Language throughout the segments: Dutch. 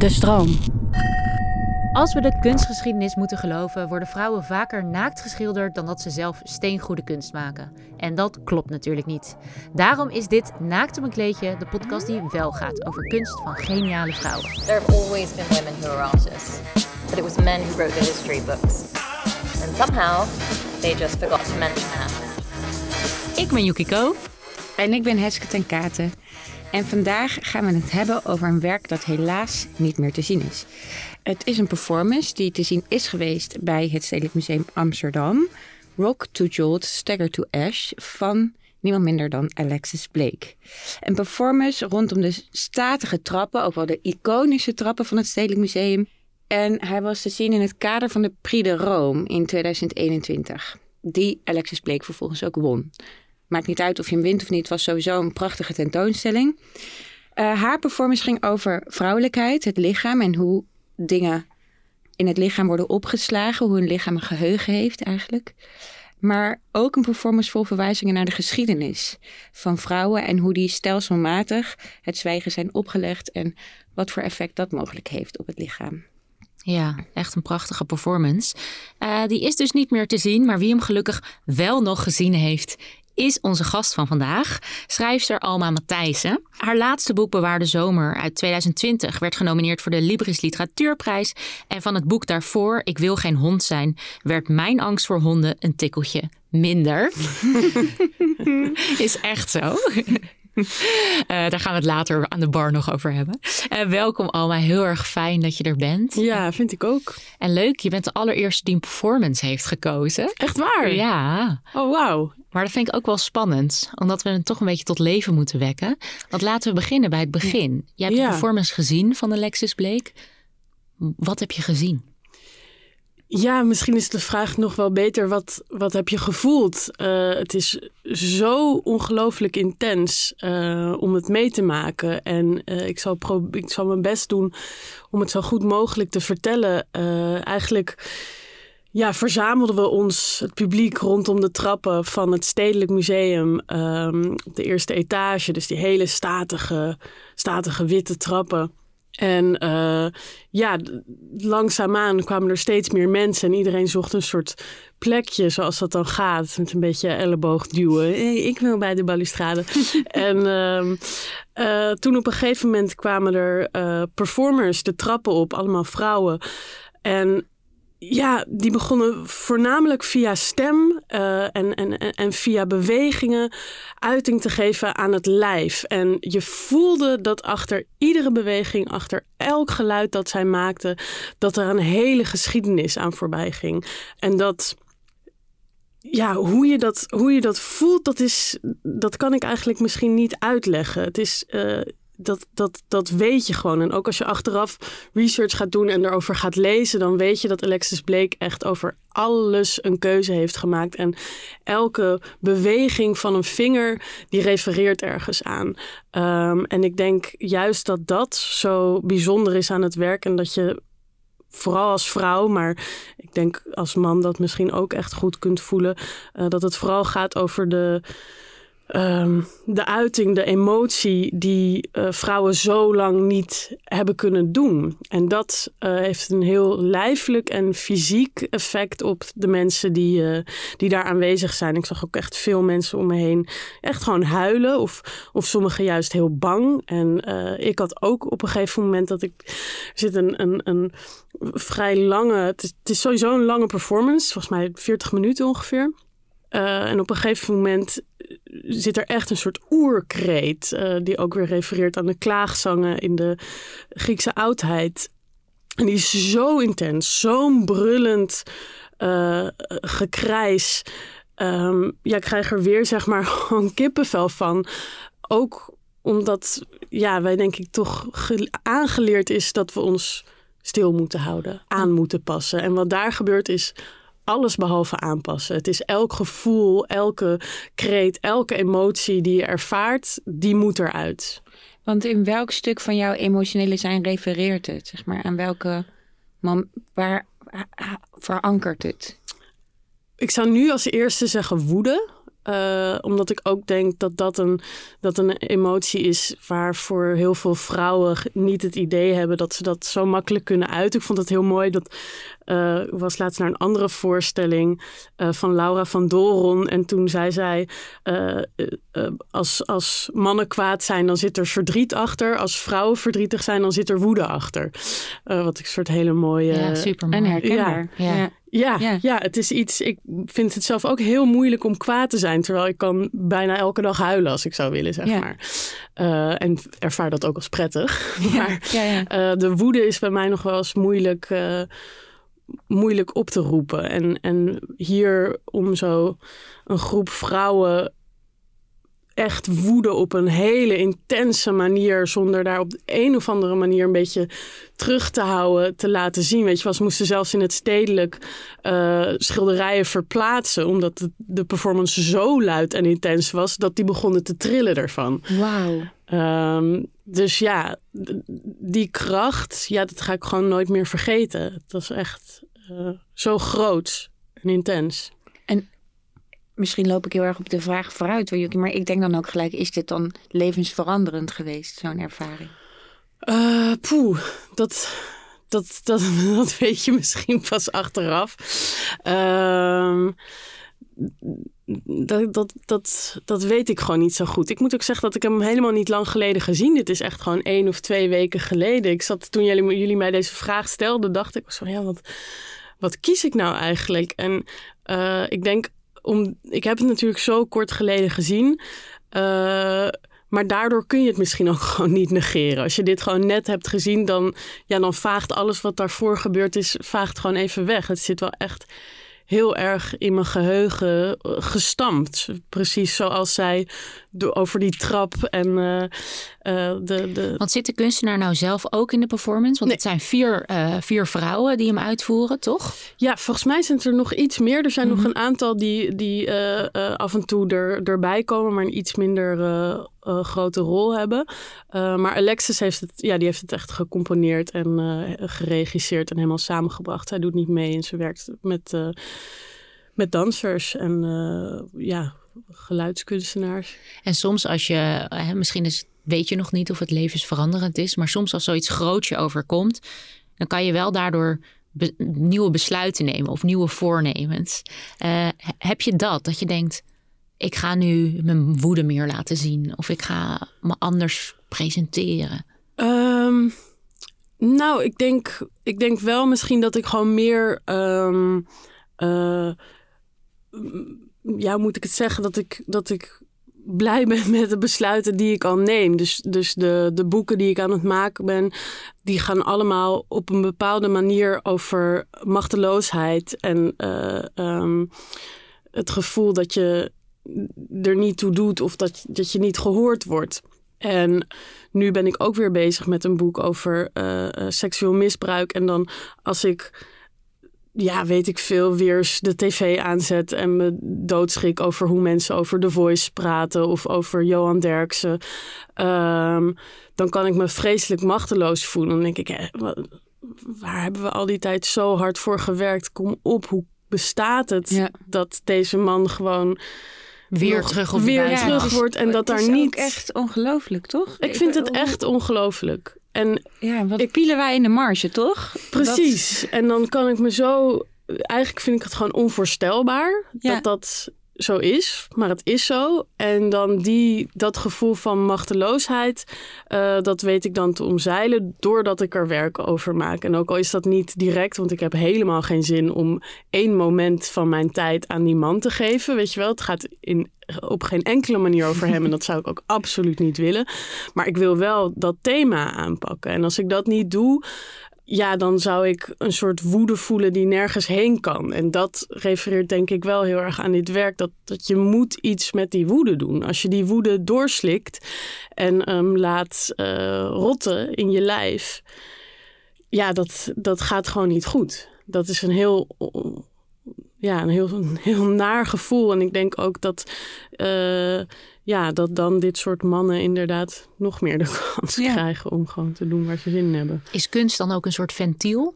De stroom. Als we de kunstgeschiedenis moeten geloven, worden vrouwen vaker naakt geschilderd dan dat ze zelf steengoede kunst maken. En dat klopt natuurlijk niet. Daarom is dit Naakt op een kleedje de podcast die wel gaat over kunst van geniale vrouwen. There have always been women who are artists, but it was men who wrote the history books. And somehow, they just forgot to mention that. Ik ben Yukiko. En ik ben Heske ten Katen. En vandaag gaan we het hebben over een werk dat helaas niet meer te zien is. Het is een performance die te zien is geweest bij het Stedelijk Museum Amsterdam. Rock to Jolt, Stagger to Ash van niemand minder dan Alexis Blake. Een performance rondom de statige trappen, ook wel de iconische trappen van het Stedelijk Museum. En hij was te zien in het kader van de Prix de Rome in 2021, die Alexis Blake vervolgens ook won. Maakt niet uit of je hem wint of niet, was sowieso een prachtige tentoonstelling. Uh, haar performance ging over vrouwelijkheid, het lichaam en hoe dingen in het lichaam worden opgeslagen, hoe een lichaam een geheugen heeft eigenlijk. Maar ook een performance vol verwijzingen naar de geschiedenis van vrouwen en hoe die stelselmatig het zwijgen zijn opgelegd en wat voor effect dat mogelijk heeft op het lichaam. Ja, echt een prachtige performance. Uh, die is dus niet meer te zien, maar wie hem gelukkig wel nog gezien heeft, is onze gast van vandaag, schrijfster Alma Matthijssen. Haar laatste boek Bewaarde Zomer uit 2020 werd genomineerd voor de Libris Literatuurprijs. En van het boek daarvoor, Ik wil geen hond zijn, werd mijn angst voor honden een tikkeltje minder. is echt zo. Uh, daar gaan we het later aan de bar nog over hebben. Uh, welkom Alma, heel erg fijn dat je er bent. Ja, vind ik ook. En leuk, je bent de allereerste die een performance heeft gekozen. Echt waar? Ja. Oh, wauw. Maar dat vind ik ook wel spannend, omdat we het toch een beetje tot leven moeten wekken. Want laten we beginnen bij het begin. Jij hebt Ja. de performance gezien van Alexis Blake. Wat heb je gezien? Ja, misschien is de vraag nog wel beter. Wat, wat heb je gevoeld? Eh, het is zo ongelooflijk intens eh, om het mee te maken. En eh, ik, zal ik zal mijn best doen om het zo goed mogelijk te vertellen. Eigenlijk ja, verzamelden we ons, het publiek, rondom de trappen van het Stedelijk Museum. ehm, op de eerste etage. Dus die hele statige, statige witte trappen. En eh, ja, langzaamaan kwamen er steeds meer mensen en iedereen zocht een soort plekje, zoals dat dan gaat, met een beetje elleboog duwen. Hey, ik wil bij de balustrade. en ehm, eh, toen op een gegeven moment kwamen er eh, performers de trappen op, allemaal vrouwen. En ja, die begonnen voornamelijk via stem eh, en, en, en- via bewegingen uiting te geven aan het lijf. En je voelde dat achter iedere beweging, achter elk geluid dat zij maakten, dat er een hele geschiedenis aan voorbij ging. En dat. Ja, hoe je dat, hoe je dat voelt, dat, is, dat kan ik eigenlijk misschien niet uitleggen. Het is, eh, dat, dat, dat weet je gewoon. En ook als je achteraf research gaat doen en erover gaat lezen, dan weet je dat Alexis Blake echt over alles een keuze heeft gemaakt. En elke beweging van een vinger, die refereert ergens aan. Ehm, en ik denk juist dat dat zo bijzonder is aan het werk en dat je vooral als vrouw, maar ik denk als man dat misschien ook echt goed kunt voelen, eh, dat het vooral gaat over de, ehm, de uiting, de emotie die eh, vrouwen zo lang niet hebben kunnen doen. En dat eh, heeft een heel lijfelijk en fysiek effect op de mensen die, eh, die daar aanwezig zijn. Ik zag ook echt veel mensen om me heen echt gewoon huilen of, of sommigen juist heel bang. En ik had ook op een gegeven moment dat ik zit een, een, een vrij lange, het is, sowieso een lange performance, volgens mij 40 minuten ongeveer. En op een gegeven moment zit er echt een soort oerkreet, uh, die ook weer refereert aan de klaagzangen in de Griekse oudheid. En die is zo intens, zo'n brullend uh, gekrijs. Um, ja, ik krijg er weer zeg maar gewoon kippenvel van. Ook omdat ja, wij denk ik toch aangeleerd is dat we ons stil moeten houden, aan moeten passen. En wat daar gebeurt is alles behalve aanpassen. Het is elk gevoel, elke kreet, elke emotie die je ervaart, die moet eruit. Want in welk stuk van jouw emotionele zijn refereert het? Zeg maar aan welke man, waar verankert het? Ik zou nu als eerste zeggen woede. Uh, omdat ik ook denk dat dat een, dat een emotie is waarvoor heel veel vrouwen niet het idee hebben dat ze dat zo makkelijk kunnen uiten. Ik vond het heel mooi dat uh, was laatst naar een andere voorstelling uh, van Laura van Doron. En toen zei zij: als, als mannen kwaad zijn, dan zit er verdriet achter. Als vrouwen verdrietig zijn, dan zit er woede achter. wat ik een soort hele mooie. Ja, super mooi. En herkenbaar. ja. ja. Ja, ja, ja. het is iets. Ik vind het zelf ook heel moeilijk om kwaad te zijn. Terwijl ik kan bijna elke dag huilen als ik zou willen, zeg maar. Uh, en ervaar dat ook als prettig. maar uh, de woede is bij mij nog wel eens moeilijk, uh, moeilijk op te roepen. En, en hier om zo een groep vrouwen echt woede op een hele intense manier, zonder daar op de een of andere manier een beetje terug te houden, te laten zien. Weet je ze moesten zelfs in het stedelijk uh, schilderijen verplaatsen, omdat de, de, performance zo luid en intens was, dat die begonnen te trillen ervan. Wauw. Um, dus ja, die kracht, ja, dat ga ik gewoon nooit meer vergeten. Het was echt uh, zo groot en intens. En misschien loop ik heel erg op de vraag vooruit, maar ik denk dan ook gelijk, is dit dan levensveranderend geweest, zo'n ervaring? Uh, poeh, dat, dat, dat, dat weet je misschien pas achteraf. Uh, dat, dat, dat, dat weet ik gewoon niet zo goed. Ik moet ook zeggen dat ik hem helemaal niet lang geleden gezien. Dit is echt gewoon één of twee weken geleden. Ik zat toen jullie, jullie mij deze vraag stelden, dacht ik zo, ja, wat, wat kies ik nou eigenlijk? En uh, ik denk om, ik heb het natuurlijk zo kort geleden gezien. Uh, maar daardoor kun je het misschien ook gewoon niet negeren. Als je dit gewoon net hebt gezien, dan, ja, dan vaagt alles wat daarvoor gebeurd is, vaagt gewoon even weg. Het zit wel echt heel erg in mijn geheugen eh, gestampt. Precies zoals zij over die trap en uh, uh, de, de... Want zit de kunstenaar nou zelf ook in de performance? Want het zijn vier, uh, vier vrouwen die hem uitvoeren, toch? Ja, volgens mij zijn er nog iets meer. Er zijn mm -hmm. nog een aantal die, die af en toe er, erbij komen, maar een iets minder grote rol hebben. maar Alexis heeft het, ja, die heeft het echt gecomponeerd en geregisseerd en helemaal samengebracht. Hij doet niet mee en ze werkt met met dansers en ja, geluidskunstenaars. En soms als je, hè, misschien is, weet je nog niet of het levensveranderend is, maar soms als zoiets groots je overkomt, dan kan je wel daardoor nieuwe besluiten nemen of nieuwe voornemens. Uh, heb je dat? Dat je denkt, ik ga nu mijn woede meer laten zien of ik ga me anders presenteren? Um, nou, ik denk, ik denk wel misschien dat ik gewoon meer. Um, uh, ja, moet ik het zeggen, dat ik, dat ik blij ben met de besluiten die ik al neem. Dus, dus de, de boeken die ik aan het maken ben, die gaan allemaal op een bepaalde manier over machteloosheid en uh, um, het gevoel dat je er niet toe doet of dat, dat je niet gehoord wordt. En nu ben ik ook weer bezig met een boek over uh, seksueel misbruik. En dan als ik ja, weet ik veel, weer de tv aanzet en me doodschrik over hoe mensen over The Voice praten of over Johan Derksen, um, dan kan ik me vreselijk machteloos voelen. Dan denk ik, hè, waar hebben we al die tijd zo hard voor gewerkt? Kom op, hoe bestaat het ja. dat deze man gewoon weer terug op weer terug wordt en dat daar niet echt ongelooflijk, toch? Ik vind het echt ongelooflijk. En ja, wat ik, pielen wij in de marge, toch? Precies. Dat... En dan kan ik me zo. Eigenlijk vind ik het gewoon onvoorstelbaar ja. dat dat zo is, maar het is zo. En dan die, dat gevoel van machteloosheid, uh, dat weet ik dan te omzeilen doordat ik er werk over maak. En ook al is dat niet direct, want ik heb helemaal geen zin om één moment van mijn tijd aan die man te geven. Weet je wel, het gaat in, op geen enkele manier over hem en dat zou ik ook absoluut niet willen. Maar ik wil wel dat thema aanpakken. En als ik dat niet doe, ja, dan zou ik een soort woede voelen die nergens heen kan. En dat refereert denk ik wel heel erg aan dit werk. Dat, dat je moet iets met die woede doen. Als je die woede doorslikt en laat uh, rotten in je lijf. Ja, dat, dat gaat gewoon niet goed. Dat is een heel ja, een heel, een heel naar gevoel. En ik denk ook dat, uh, ja, dat dan dit soort mannen inderdaad nog meer de kans ja. krijgen om gewoon te doen waar ze zin in hebben. Is kunst dan ook een soort ventiel?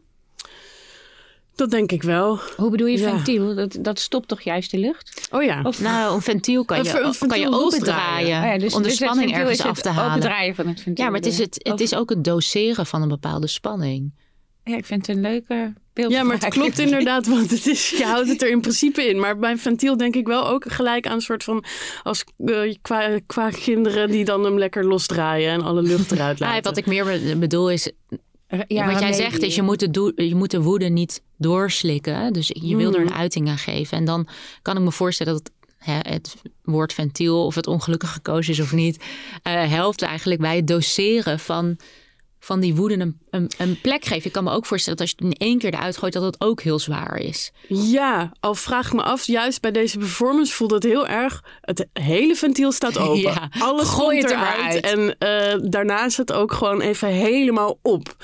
Dat denk ik wel. Hoe bedoel je Ja. ventiel? Dat, dat stopt toch juist de lucht? Oh ja. Of- Nou, een ventiel kan je, een kan je opendraaien Oh ja, dus, om de dus spanning ergens af te halen. opendraaien van het ventiel. Ja, maar het is, het, het is ook het doseren van een bepaalde spanning. Ja, ik vind het een leuke beeld. Ja, maar het klopt inderdaad, want het is, je houdt het er in principe in. Maar bij ventiel denk ik wel ook gelijk aan een soort van... als uh, qua, qua kinderen die dan hem lekker losdraaien en alle lucht eruit Ah, laten. wat ik meer be- bedoel is, Ja, wat jij zegt is, je moet, de je moet de woede niet doorslikken. Dus je wil er een uiting aan geven. En dan kan ik me voorstellen dat hè, het woord ventiel, of het ongelukkig gekozen is of niet, eh, helpt eigenlijk bij het doseren van, van die woede een, een, een plek geven. Ik kan me ook voorstellen dat als je het in één keer eruit gooit, dat het ook heel zwaar is. Ja, al vraag ik me af, juist bij deze performance voelt het heel erg... Het hele ventiel staat open. Ja, Alles gooi komt er eruit. uit. En eh, daarna is het ook gewoon even helemaal op.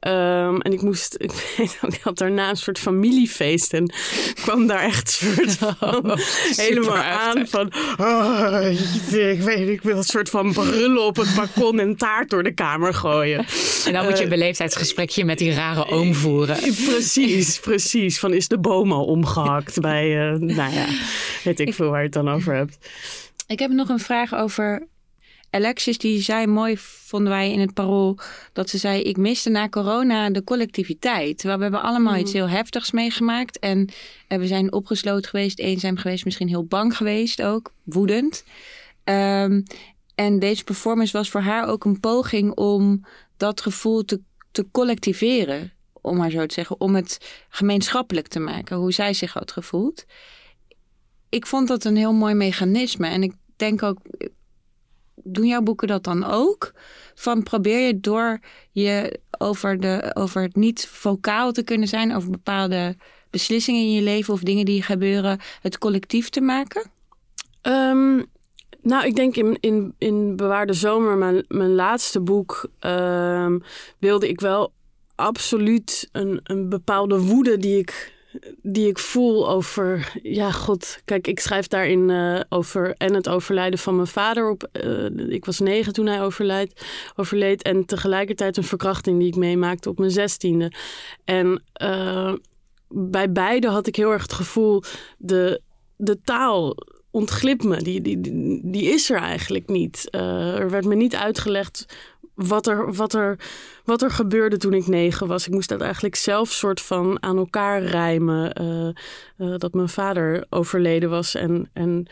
Ehm, en ik moest, ik weet ook, ik had daarna een soort familiefeest en kwam daar echt een soort van helemaal aan van, "Ah, ik weet, ik wil een soort van brullen op het balkon en taart door de kamer gooien. En dan moet je Eh, een beleefdheidsgesprekje met die rare oom voeren. Precies, precies. Van is de boom al omgehakt bij, eh, nou ja, weet ik veel waar je het dan over hebt. Ik heb nog een vraag over Alexis. Die zei mooi, vonden wij in het parool, dat ze zei: Ik miste na corona de collectiviteit. Terwijl we hebben allemaal iets heel heftigs meegemaakt. En eh, we zijn opgesloten geweest, eenzaam geweest, misschien heel bang geweest ook, woedend. Ehm, en deze performance was voor haar ook een poging om dat gevoel te, te collectiveren. Om maar zo te zeggen, om het gemeenschappelijk te maken, hoe zij zich had gevoeld ik vond dat een heel mooi mechanisme. En ik denk ook, doen jouw boeken dat dan ook? Van probeer je door je over, de, over het niet vocaal te kunnen zijn, over bepaalde beslissingen in je leven of dingen die gebeuren, het collectief te maken? Ehm, nou, ik denk in, in, in Bewaarde Zomer, mijn, mijn laatste boek, ehm, wilde ik wel absoluut een, een bepaalde woede die ik, die ik voel over. Ja, god. Kijk, ik schrijf daarin eh, over. En het overlijden van mijn vader. Op, eh, ik was negen toen hij overlijdt, overleed. En tegelijkertijd een verkrachting die ik meemaakte op mijn zestiende. En eh, bij beide had ik heel erg het gevoel. De, de taal ontglipt me. Die, die, die, is er eigenlijk niet. Eh, er werd me niet uitgelegd wat er, wat, er, wat er gebeurde toen ik negen was. Ik moest dat eigenlijk zelf soort van aan elkaar rijmen. eh, eh, dat mijn vader overleden was en, en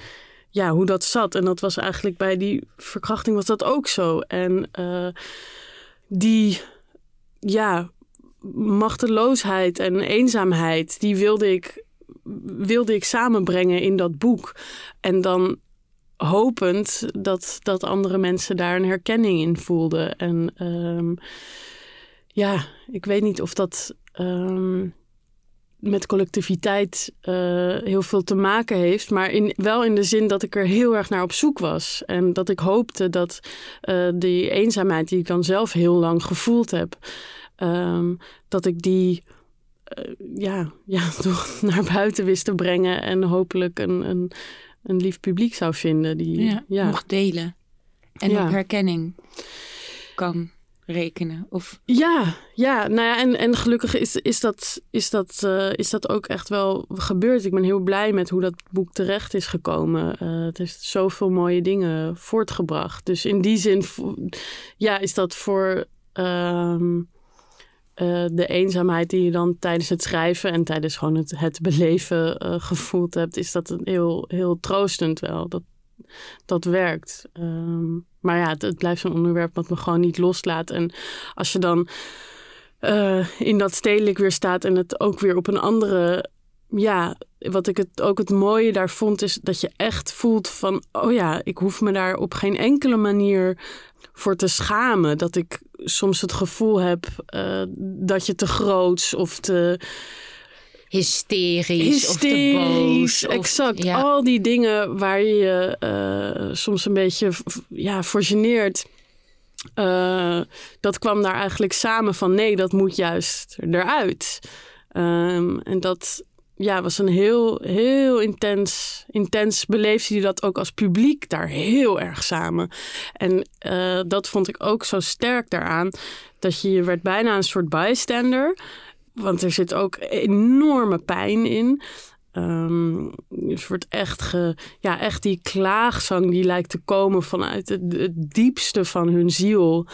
ja, hoe dat zat. En dat was eigenlijk bij die verkrachting was dat ook zo. En die, ja, machteloosheid en eenzaamheid, die wilde ik, wilde ik samenbrengen in dat boek. En dan hopend dat, dat andere mensen daar een herkenning in voelden. En ehm, ja, ik weet niet of dat ehm, met collectiviteit eh, heel veel te maken heeft. Maar in, wel in de zin dat ik er heel erg naar op zoek was. En dat ik hoopte dat eh, die eenzaamheid die ik dan zelf heel lang gevoeld heb... ehm, dat ik die ja, ja, toch naar buiten wist te brengen. En hopelijk een, een, een lief publiek zou vinden. Die, ja, Mocht delen. En Ja. op herkenning kan rekenen. Of Ja, ja, nou ja, en, en gelukkig is, is, dat, is, dat, eh, is dat ook echt wel gebeurd. Ik ben heel blij met hoe dat boek terecht is gekomen. Eh, het heeft zoveel mooie dingen voortgebracht. Dus in die zin, ja, is dat voor ehm, eh, de eenzaamheid die je dan tijdens het schrijven en tijdens gewoon het, het beleven eh, gevoeld hebt, is dat een heel, heel troostend wel. Dat, dat werkt. Ehm, maar ja, het, blijft een onderwerp wat me gewoon niet loslaat. En als je dan eh, in dat stedelijk weer staat en het ook weer op een andere. Ja, wat ik het ook het mooie daar vond, is dat je echt voelt van: oh ja, ik hoef me daar op geen enkele manier voor te schamen. Dat ik soms het gevoel heb eh, dat je te groots of te Hysterisch, of te hysterisch. boos. Of, exact. Ja. Al die dingen waar je je eh, soms een beetje ja, voor geneert. Eh, dat kwam daar eigenlijk samen van nee, dat moet juist eruit. Ehm, en dat ja, was een heel, heel intens, intens beleefde je dat ook als publiek daar heel erg samen. En eh, dat vond ik ook zo sterk daaraan. Dat je, je werd bijna een soort bystander want er zit ook enorme pijn in. Um, dus wordt echt, ge, ja, echt die klaagzang die lijkt te komen vanuit het, diepste van hun ziel.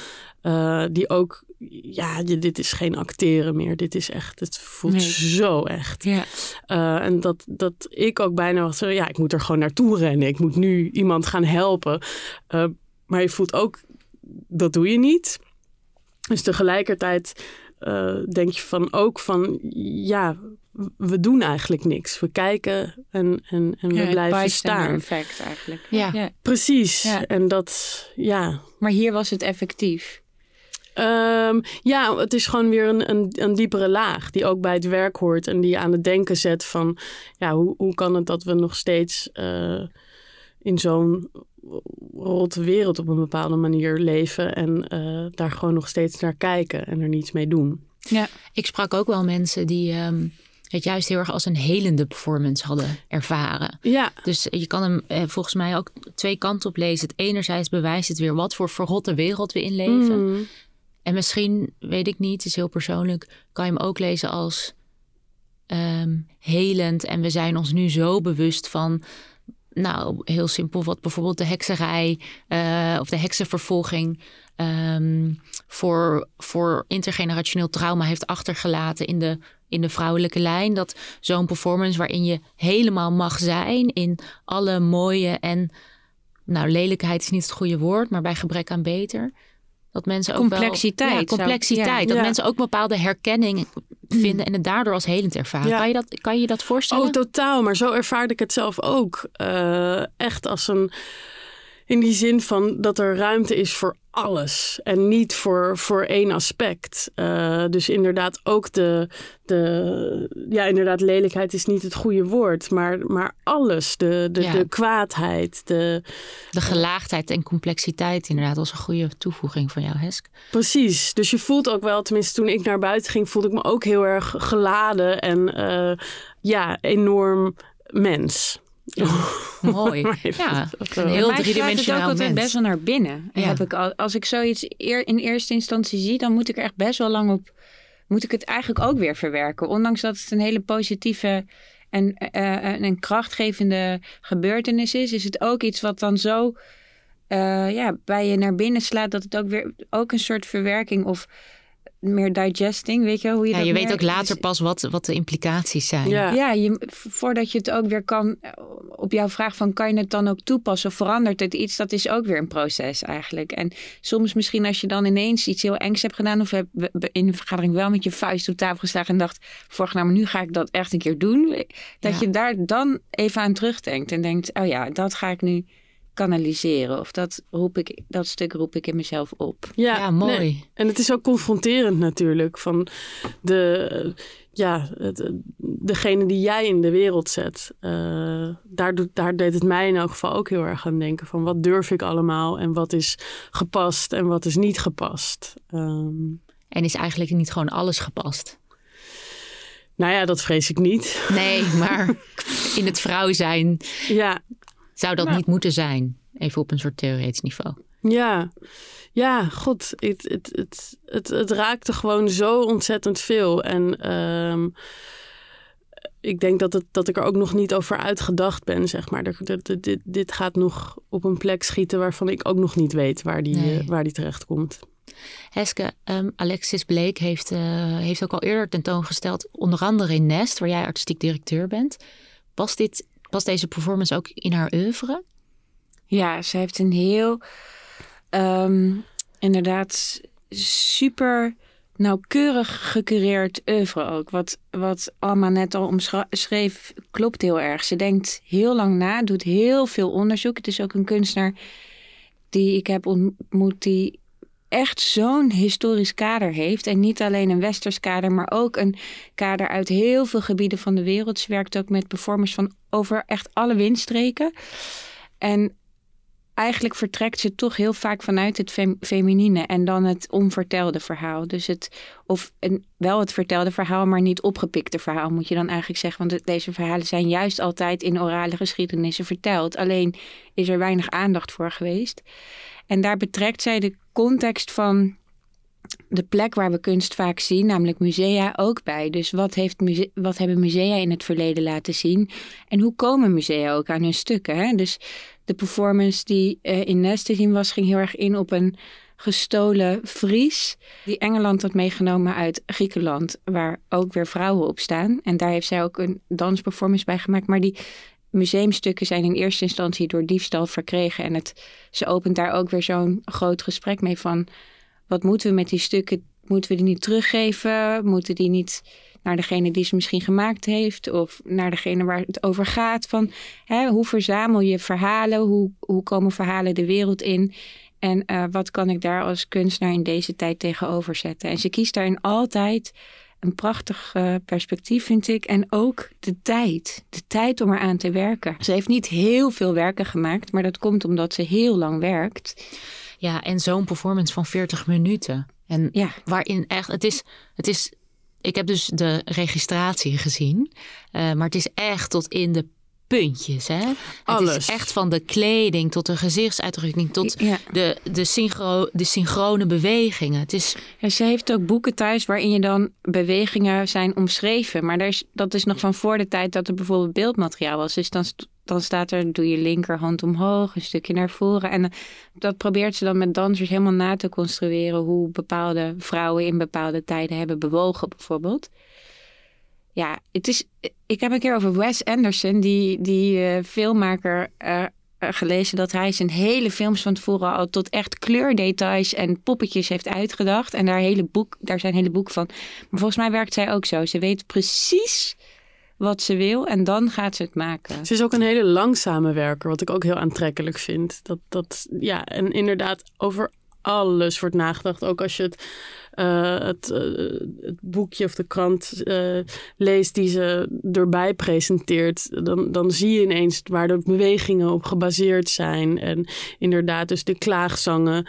Uh, die ook, ja, dit is geen acteren meer. Dit is echt, het voelt zo echt. Ja. Uh, en dat, dat ik ook bijna was, ja, ik moet er gewoon naartoe rennen. Ik moet nu iemand gaan helpen. Uh, maar je voelt ook, dat doe je niet. Dus tegelijkertijd denk je van ook van, ja, we doen eigenlijk niks. We kijken en, en, en we ja, blijven staan. effect eigenlijk. Ja, ja. Precies. Ja. En dat, ja. Maar hier was het effectief. Um, ja, het is gewoon weer een, een, een, diepere laag die ook bij het werk hoort en die je aan het denken zet van, ja, hoe, hoe kan het dat we nog steeds uh, in zo'n rotte wereld op een bepaalde manier leven en uh, daar gewoon nog steeds naar kijken en er niets mee doen. Ja, ik sprak ook wel mensen die um, het juist heel erg als een helende performance hadden ervaren. Ja. Dus je kan hem eh, volgens mij ook twee kanten op lezen. Het enerzijds bewijst het weer wat voor verrotte wereld we inleven. Mm. En misschien, weet ik niet, het is heel persoonlijk, kan je hem ook lezen als um, helend. En we zijn ons nu zo bewust van, nou, heel simpel, wat bijvoorbeeld de hekserij uh, of de heksenvervolging um, voor, voor intergenerationeel trauma heeft achtergelaten in de, in de vrouwelijke lijn. Dat zo'n performance waarin je helemaal mag zijn in alle mooie en, nou, lelijkheid is niet het goede woord, maar bij gebrek aan beter. Dat mensen ook complexiteit. Wel, ja, complexiteit. Ja. Dat mensen ook bepaalde herkenning vinden en het daardoor als helend ervaren. Ja. Kan, je dat, kan je je dat voorstellen? Oh, totaal. Maar zo ervaarde ik het zelf ook. Uh, echt als een. In die zin van dat er ruimte is voor alles en niet voor, voor één aspect. Uh, dus inderdaad ook de, de. Ja, inderdaad, lelijkheid is niet het goede woord, maar, maar alles. De, de, Ja. de kwaadheid, de. De gelaagdheid en complexiteit inderdaad was een goede toevoeging van jou, Hesk. Precies. Dus je voelt ook wel, tenminste toen ik naar buiten ging, voelde ik me ook heel erg geladen en uh, ja, enorm mens. Mooi. Ja, zo. een heel Mij gaat het ook driedimensionaal altijd mens. best wel naar binnen. Ja. Heb ik al, als ik zoiets eer, in eerste instantie zie, dan moet ik er echt best wel lang op. Moet ik het eigenlijk ook weer verwerken. Ondanks dat het een hele positieve en, uh, en een krachtgevende gebeurtenis is, is het ook iets wat dan zo uh, ja, bij je naar binnen slaat. Dat het ook weer ook een soort verwerking of meer digesting, weet je hoe je Ja, dat je weet ook later pas wat, wat de implicaties zijn. Ja. ja, je, voordat je het ook weer kan, op jouw vraag van kan je het dan ook toepassen of verandert het iets, dat is ook weer een proces eigenlijk. En soms misschien als je dan ineens iets heel engs hebt gedaan of heb in de vergadering wel met je vuist op tafel geslagen en dacht, vorig nou, maar nu ga ik dat echt een keer doen, dat Ja. je daar dan even aan terugdenkt en denkt, oh ja, dat ga ik nu kanaliseren of dat, roep ik, dat stuk roep ik in mezelf op. Ja, mooi. nee. En het is ook confronterend natuurlijk. Van de, ja, het, degene die jij in de wereld zet. Uh, daar, doet, daar deed het mij in elk geval ook heel erg aan denken. Van wat durf ik allemaal en wat is gepast en wat is niet gepast. Um, En is eigenlijk niet gewoon alles gepast? nou ja, dat vrees ik niet. Nee, maar in het vrouw zijn Ja, zou dat Nou. niet moeten zijn. Even op een soort theoretisch niveau. Ja, ja, god, het, het, het, het, het raakte gewoon zo ontzettend veel. En ehm, ik denk dat, het, dat ik er ook nog niet over uitgedacht ben, zeg maar. Er- dit, dit, gaat nog op een plek schieten waarvan ik ook nog niet weet waar die, Nee. eh, waar die terecht komt. Heske, ehm, Alexis Bleek heeft, eh, heeft ook al eerder tentoongesteld, onder andere in Nest, waar jij artistiek directeur bent. Past, dit, past deze performance ook in haar oeuvre? Ja, ze heeft een heel, ehm, inderdaad, super nauwkeurig gecureerd oeuvre ook. Wat, wat Alma net al omschreef, klopt heel erg. Ze denkt heel lang na, doet heel veel onderzoek. Het is ook een kunstenaar die ik heb ontmoet, die echt zo'n historisch kader heeft. En niet alleen een westers kader, maar ook een kader uit heel veel gebieden van de wereld. Ze werkt ook met performers van over echt alle windstreken. En eigenlijk vertrekt ze toch heel vaak vanuit het fem feminine en dan het onvertelde verhaal. Dus het, of een, wel het vertelde verhaal, maar niet opgepikte verhaal, moet je dan eigenlijk zeggen. Want deze verhalen zijn juist altijd in orale geschiedenissen verteld. Alleen is er weinig aandacht voor geweest. En daar betrekt zij de context van de plek waar we kunst vaak zien, namelijk musea, ook bij. Dus wat, heeft muse- wat hebben musea in het verleden laten zien? En hoe komen musea ook aan hun stukken? Hè? Dus de performance die eh, in Nest te zien was, ging heel erg in op een gestolen Fries. Die Engeland had meegenomen uit Griekenland, waar ook weer vrouwen op staan. En daar heeft zij ook een dansperformance bij gemaakt. Maar die museumstukken zijn in eerste instantie door diefstal verkregen. En het, ze opent daar ook weer zo'n groot gesprek mee van... wat moeten we met die stukken? Moeten we die niet teruggeven? Moeten die niet naar degene die ze misschien gemaakt heeft? Of naar degene waar het over gaat? Van, hè, hoe verzamel je verhalen? Hoe, hoe komen verhalen de wereld in? En uh, wat kan ik daar als kunstenaar in deze tijd tegenover zetten? En ze kiest daarin altijd een prachtig uh, perspectief, vind ik. En ook de tijd. De tijd om eraan te werken. Ze heeft niet heel veel werken gemaakt, maar dat komt omdat ze heel lang werkt. Ja, en zo'n performance van 40 minuten. En ja. waarin echt, het is, het is, ik heb dus de registratie gezien, uh, maar het is echt tot in de puntjes. Hè? Alles. Het is echt van de kleding tot de gezichtsuitdrukking tot ja. de, de, synchro, de synchrone bewegingen. Het is... Ja, ze heeft ook boeken thuis waarin je dan bewegingen zijn omschreven. Maar daar is, dat is nog van voor de tijd dat er bijvoorbeeld beeldmateriaal was. Dus dan, dan staat er, doe je linkerhand omhoog, een stukje naar voren. En dat probeert ze dan met dansers helemaal na te construeren... hoe bepaalde vrouwen in bepaalde tijden hebben bewogen bijvoorbeeld. Ja, het is, ik heb een keer over Wes Anderson, die, die uh, filmmaker, uh, gelezen dat hij zijn hele films van tevoren al tot echt kleurdetails en poppetjes heeft uitgedacht. En daar, hele boek, daar zijn hele boek van. Maar volgens mij werkt zij ook zo. Ze weet precies wat ze wil en dan gaat ze het maken. Ze is ook een hele langzame werker, wat ik ook heel aantrekkelijk vind. Dat, dat, ja, en inderdaad over alles wordt nagedacht. Ook als je het, uh, het, uh, het, boekje of de krant uh, leest die ze erbij presenteert, dan, dan zie je ineens waar de bewegingen op gebaseerd zijn. En inderdaad, dus de klaagzangen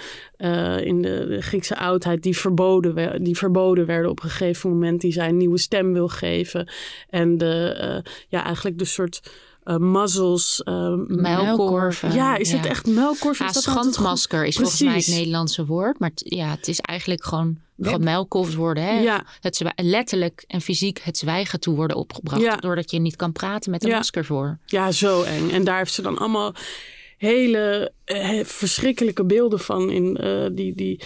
in de, de, Griekse oudheid die verboden, die verboden werden op een gegeven moment, die zij een nieuwe stem wil geven. En de, ja, eigenlijk de soort uh, muzzles. Uh, muilkorven. Ja, is ja. het echt muilkorven? Ja, schandmasker is volgens mij het Nederlandse woord. Maar ja, het is eigenlijk gewoon, muilkorfs worden. Hè? Ja. Het letterlijk en fysiek het zwijgen toe worden opgebracht. Ja. Doordat je niet kan praten met een masker voor. Ja, zo eng. En daar heeft ze dan allemaal hele eh, verschrikkelijke beelden van. In uh, die... die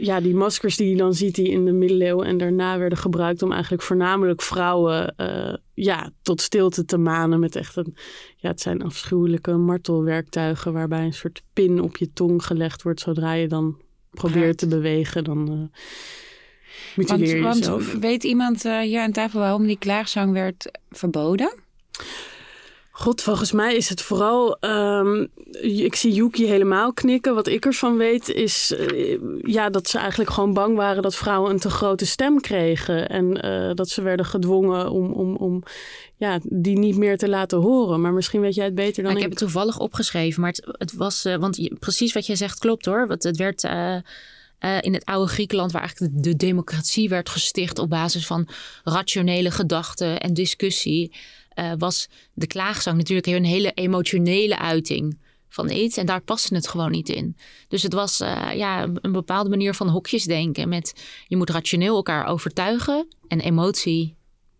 ja, die maskers die je dan ziet die in de middeleeuwen en daarna werden gebruikt om eigenlijk voornamelijk vrouwen uh, ja, tot stilte te manen met echt een, ja, het zijn afschuwelijke martelwerktuigen waarbij een soort pin op je tong gelegd wordt zodra je dan probeert te bewegen, dan uh, mutileer je want, jezelf. Want weet iemand uh, hier aan tafel waarom die klaagzang werd verboden? God, volgens mij is het vooral. Um, ik zie Yuki helemaal knikken. Wat ik ervan weet is uh, ja, dat ze eigenlijk gewoon bang waren dat vrouwen een te grote stem kregen. En uh, dat ze werden gedwongen om, om, om ja, die niet meer te laten horen. Maar misschien weet jij het beter dan ik. ik. heb het toevallig opgeschreven, maar het, het was. Uh, want je, precies wat jij zegt klopt hoor. Want het werd. Uh, in het oude Griekenland, waar eigenlijk de, de, democratie werd gesticht op basis van rationele gedachten en discussie, uh, was de klaagzang natuurlijk een hele emotionele uiting van iets. En daar paste het gewoon niet in. Dus het was uh, ja, een bepaalde manier van hokjes denken. Met je moet rationeel elkaar overtuigen en emotie.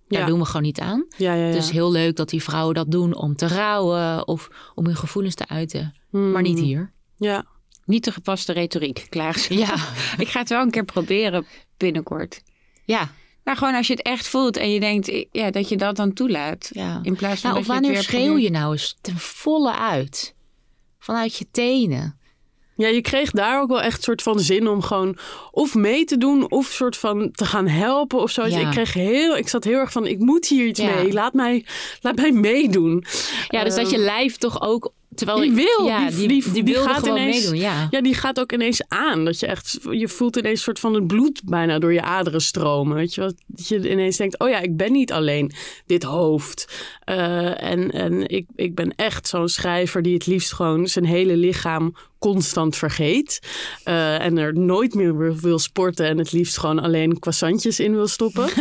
Daar ja. doen we gewoon niet aan. Ja, ja, ja. Dus heel leuk dat die vrouwen dat doen om te rouwen of om hun gevoelens te uiten. Hmm. Maar niet hier. Ja. Niet de gepaste retoriek, klaar. Ja. ik ga het wel een keer proberen binnenkort. Ja. Nou, gewoon als je het echt voelt en je denkt ja, dat je dat dan toelaat. Ja. In plaats van nou, dat of wanneer je het weer schreeuw je nou eens ten volle uit? Vanuit je tenen. Ja, je kreeg daar ook wel echt soort van zin om gewoon of mee te doen of soort van te gaan helpen of zo. Ja. Ik kreeg heel, ik zat heel erg van, ik moet hier iets Ja. mee. Laat mij, laat mij meedoen. Ja, dus dat je lijf toch ook... Terwijl Die wil, ja, die- die, die- die, gaat gewoon ineens- meedoen, ja. Ja, die gaat ook ineens aan. Dat je echt, je voelt ineens een soort van het bloed bijna door je aderen stromen. Weet je wat? Dat je ineens denkt, oh ja, ik ben niet alleen dit hoofd. Eh, en en ik, ik ben echt zo'n schrijver die het liefst gewoon zijn hele lichaam constant vergeet. Eh, en er nooit meer wil- wil sporten en het liefst gewoon alleen croissantjes in wil stoppen.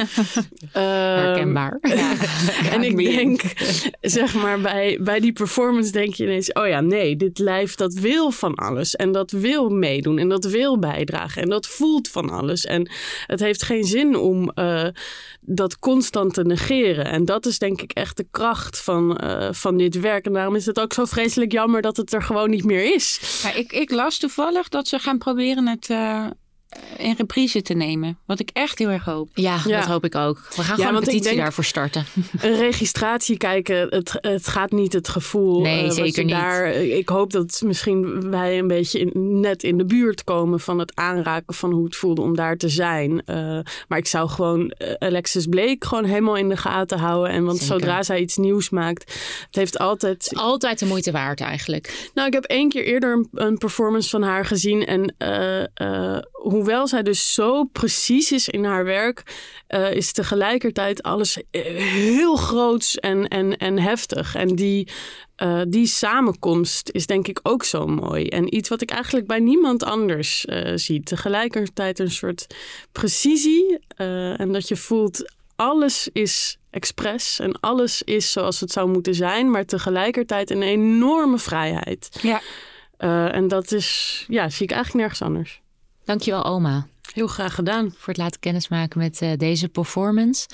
Eh, Herkenbaar. en ik denk, zeg maar, bij, bij die performance denk je ineens oh ja, nee, dit lijf dat wil van alles en dat wil meedoen en dat wil bijdragen en dat voelt van alles. En het heeft geen zin om uh, dat constant te negeren. En dat is denk ik echt de kracht van, uh, van dit werk. En daarom is het ook zo vreselijk jammer dat het er gewoon niet meer is. Ik, ik las toevallig dat ze gaan proberen het uh, in reprise te nemen. Wat ik echt heel erg hoop. Ja, ja. dat hoop ik ook. We gaan ja, gewoon een petitie daarvoor starten. Een registratie kijken, het, het gaat niet het gevoel. Nee, uh, zeker niet. Daar, ik hoop dat misschien wij een beetje in, net in de buurt komen van het aanraken van hoe het voelde om daar te zijn. Uh, maar ik zou gewoon Alexis Blake gewoon helemaal in de gaten houden. En want zeker. zodra zij iets nieuws maakt, het heeft altijd... Altijd de moeite waard eigenlijk. Nou, ik heb één keer eerder een, een performance van haar gezien en uh, hoewel zij dus zo precies is in haar werk, uh, is tegelijkertijd alles heel groots en, en, en heftig. En die, uh, die samenkomst is denk ik ook zo mooi. En iets wat ik eigenlijk bij niemand anders uh, zie. Tegelijkertijd een soort precisie. en dat je voelt, alles is expres en alles is zoals het zou moeten zijn, maar tegelijkertijd een enorme vrijheid. Ja. en dat is, ja, zie ik eigenlijk nergens anders. Dankjewel, Oma. Heel graag gedaan. Voor het laten kennismaken met uh, deze performance.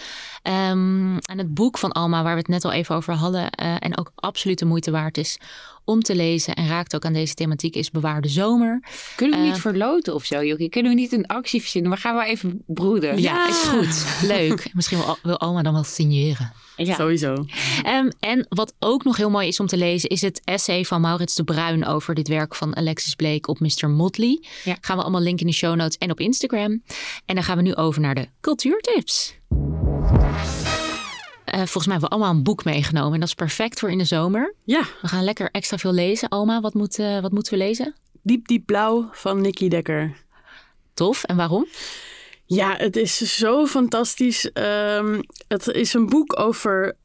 Um, en het boek van Alma, waar we het net al even over hadden. Uh, en ook absoluut de moeite waard is om te lezen. En raakt ook aan deze thematiek, is Bewaarde Zomer. Kunnen we uh, niet verloten of zo, Jokie? Kunnen we niet een actie verzinnen? We gaan wel even broeden. Ja, ja. is goed. Leuk. Misschien wil, wil Alma dan wel signeren. Ja. Sowieso. Um, en wat ook nog heel mooi is om te lezen, is het essay van Maurits de Bruin over dit werk van Alexis Blake op Mr. Motley. Ja. Gaan we allemaal linken in de show notes en op Instagram. En dan gaan we nu over naar de cultuurtips. Uh, volgens mij hebben we allemaal een boek meegenomen. En dat is perfect voor in de zomer. Ja. We gaan lekker extra veel lezen. Oma, wat, moet, uh, wat moeten we lezen? Diep, diep blauw van Nicky Dekker. Tof. En waarom? Ja, het is zo fantastisch. Um, het is een boek over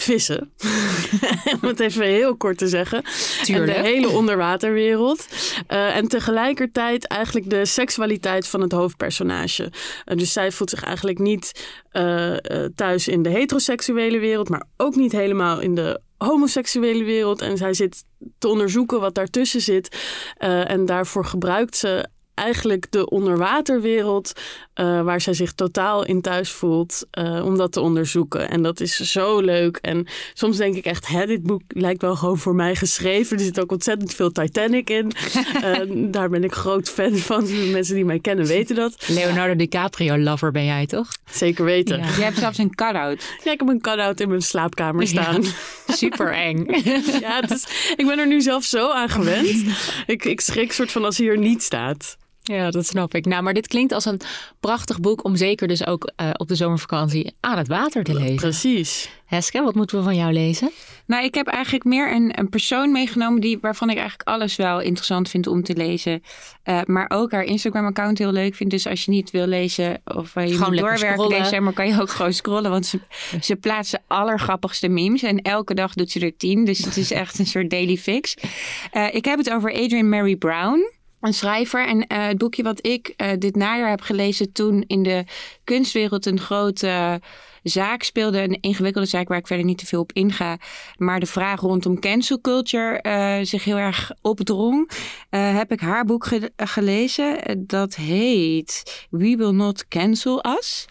vissen. Om het even heel kort te zeggen. Tuurlijk. En de hele onderwaterwereld. Uh, en tegelijkertijd eigenlijk de seksualiteit van het hoofdpersonage. Uh, dus zij voelt zich eigenlijk niet uh, thuis in de heteroseksuele wereld, maar ook niet helemaal in de homoseksuele wereld. En zij zit te onderzoeken wat daartussen zit. en daarvoor gebruikt ze eigenlijk de onderwaterwereld, uh, waar zij zich totaal in thuis voelt, uh, om dat te onderzoeken. En dat is zo leuk. En soms denk ik echt, hè, dit boek lijkt wel gewoon voor mij geschreven. Er zit ook ontzettend veel Titanic in. uh, daar ben ik groot fan van. Mensen die mij kennen weten dat. Leonardo DiCaprio-lover ben jij toch? Zeker weten. Ja. Je hebt zelfs een cut-out. Ja, ik heb een cut-out in mijn slaapkamer staan. Ja, super eng. ja, het is, ik ben er nu zelf zo aan gewend. ik, ik schrik soort van als hij er niet staat. Ja, dat snap ik. Nou, maar dit klinkt als een prachtig boek om zeker dus ook uh, op de zomervakantie aan het water te lezen. Precies. Heske, wat moeten we van jou lezen? Nou, ik heb eigenlijk meer een, een persoon meegenomen die, waarvan ik eigenlijk alles wel interessant vind om te lezen. Uh, maar ook haar Instagram-account heel leuk vind. Dus als je niet wil lezen of uh, je gewoon moet doorwerken deze maar kan je ook gewoon scrollen. Want ze, ze plaatst de allergrappigste memes. En elke dag doet ze er tien. Dus het is echt een soort daily fix. Uh, ik heb het over Adrian Mary Brown een schrijver. En uh, het boekje wat ik uh, dit najaar heb gelezen toen in de kunstwereld een grote zaak speelde. Een ingewikkelde zaak waar ik verder niet te veel op inga. Maar de vraag rondom cancel culture zich heel erg opdrong. heb ik haar boek ge gelezen. Dat heet We Will Not Cancel Us.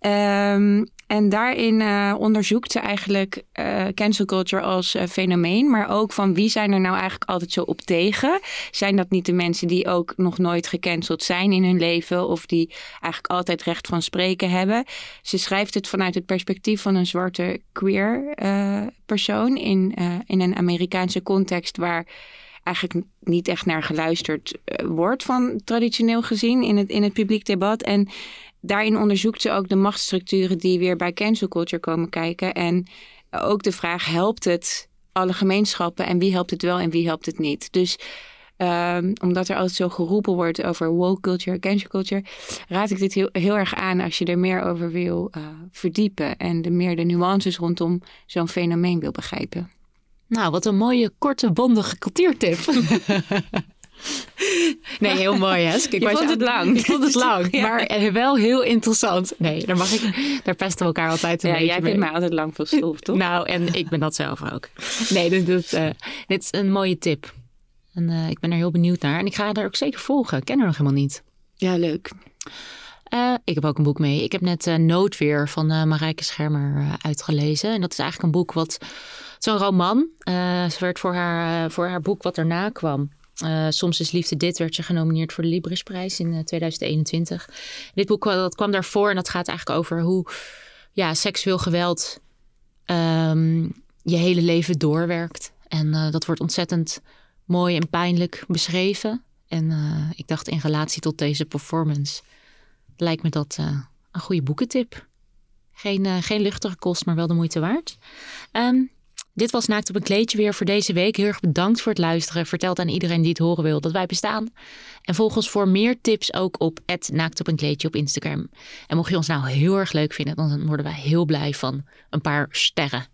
Um, en daarin uh, onderzoekt ze eigenlijk uh, cancel culture als fenomeen, maar ook van wie zijn er nou eigenlijk altijd zo op tegen? Zijn dat niet de mensen die ook nog nooit gecanceld zijn in hun leven of die eigenlijk altijd recht van spreken hebben? Ze schrijft het vanuit het perspectief van een zwarte queer persoon in, in een Amerikaanse context waar eigenlijk niet echt naar geluisterd wordt van traditioneel gezien in het, in het publiek debat. En daarin onderzoekt ze ook de machtsstructuren die weer bij cancel culture komen kijken. En ook de vraag: helpt het alle gemeenschappen en wie helpt het wel en wie helpt het niet? Dus um, omdat er altijd zo geroepen wordt over woke culture, cancel culture, raad ik dit heel, heel erg aan als je er meer over wil uh, verdiepen en de meer de nuances rondom zo'n fenomeen wil begrijpen. Nou, wat een mooie, korte, bondige cultuurtip. Nee, heel mooi, hè? Je vond het lang. Ik vond het lang, Ja. maar eh, wel heel interessant. Nee, daar, mag ik, daar pesten we elkaar altijd een Ja, beetje jij mee. vindt mij altijd lang van stof, toch? Nou, en ik ben dat zelf ook. Nee, dus dit, eh, dit is een mooie tip. En eh, ik ben er heel benieuwd naar. En ik ga er ook zeker volgen. Ik ken haar nog helemaal niet. Ja, leuk. Eh, ik heb ook een boek mee. Ik heb net eh, Noodweer van Marijke Schermer uitgelezen. En dat is eigenlijk een boek wat... Zo'n roman. Ze werd voor haar, voor haar boek wat erna kwam. Soms is liefde dit werd ze genomineerd voor de Librisprijs in eh, 2021. Dit boek dat kwam daarvoor en dat gaat eigenlijk over hoe ja, seksueel geweld ehm, je hele leven doorwerkt. En dat wordt ontzettend mooi en pijnlijk beschreven. En eh, ik dacht in relatie tot deze performance lijkt me dat eh, een goede boekentip. Geen, eh, geen luchtige kost, maar wel de moeite waard. Ehm, dit was Naakt op een kleedje weer voor deze week. Heel erg bedankt voor het luisteren. Vertel het aan iedereen die het horen wil dat wij bestaan. En volg ons voor meer tips ook op Naakt op een kleedje op Instagram. En mocht je ons nou heel erg leuk vinden, dan worden wij heel blij van een paar sterren.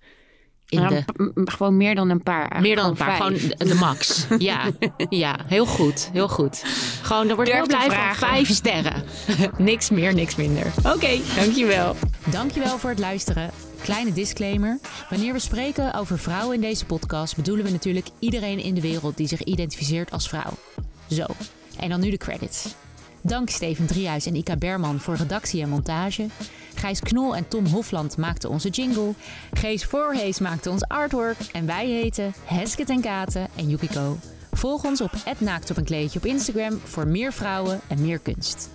In de, gewoon meer dan een paar. meer dan een paar, vijf. gewoon de, max. Ja, ja, heel goed, heel goed. Gewoon, daar word ik Durf heel blij van. Vijf sterren. niks meer, niks minder. Oké, dankjewel. Dankjewel voor het luisteren. Kleine disclaimer. Wanneer we spreken over vrouwen in deze podcast, bedoelen we natuurlijk iedereen in de wereld die zich identificeert als vrouw. Zo, en dan nu de credits. Dank Steven Driehuis en Ika Berman voor redactie en montage. Gijs Knol en Tom Hofland maakten onze jingle. Gees Voorhees maakte ons artwork. En wij heten Hesket en Katen en Yukiko. Volg ons op @naaktopeenkleedje op Instagram voor meer vrouwen en meer kunst.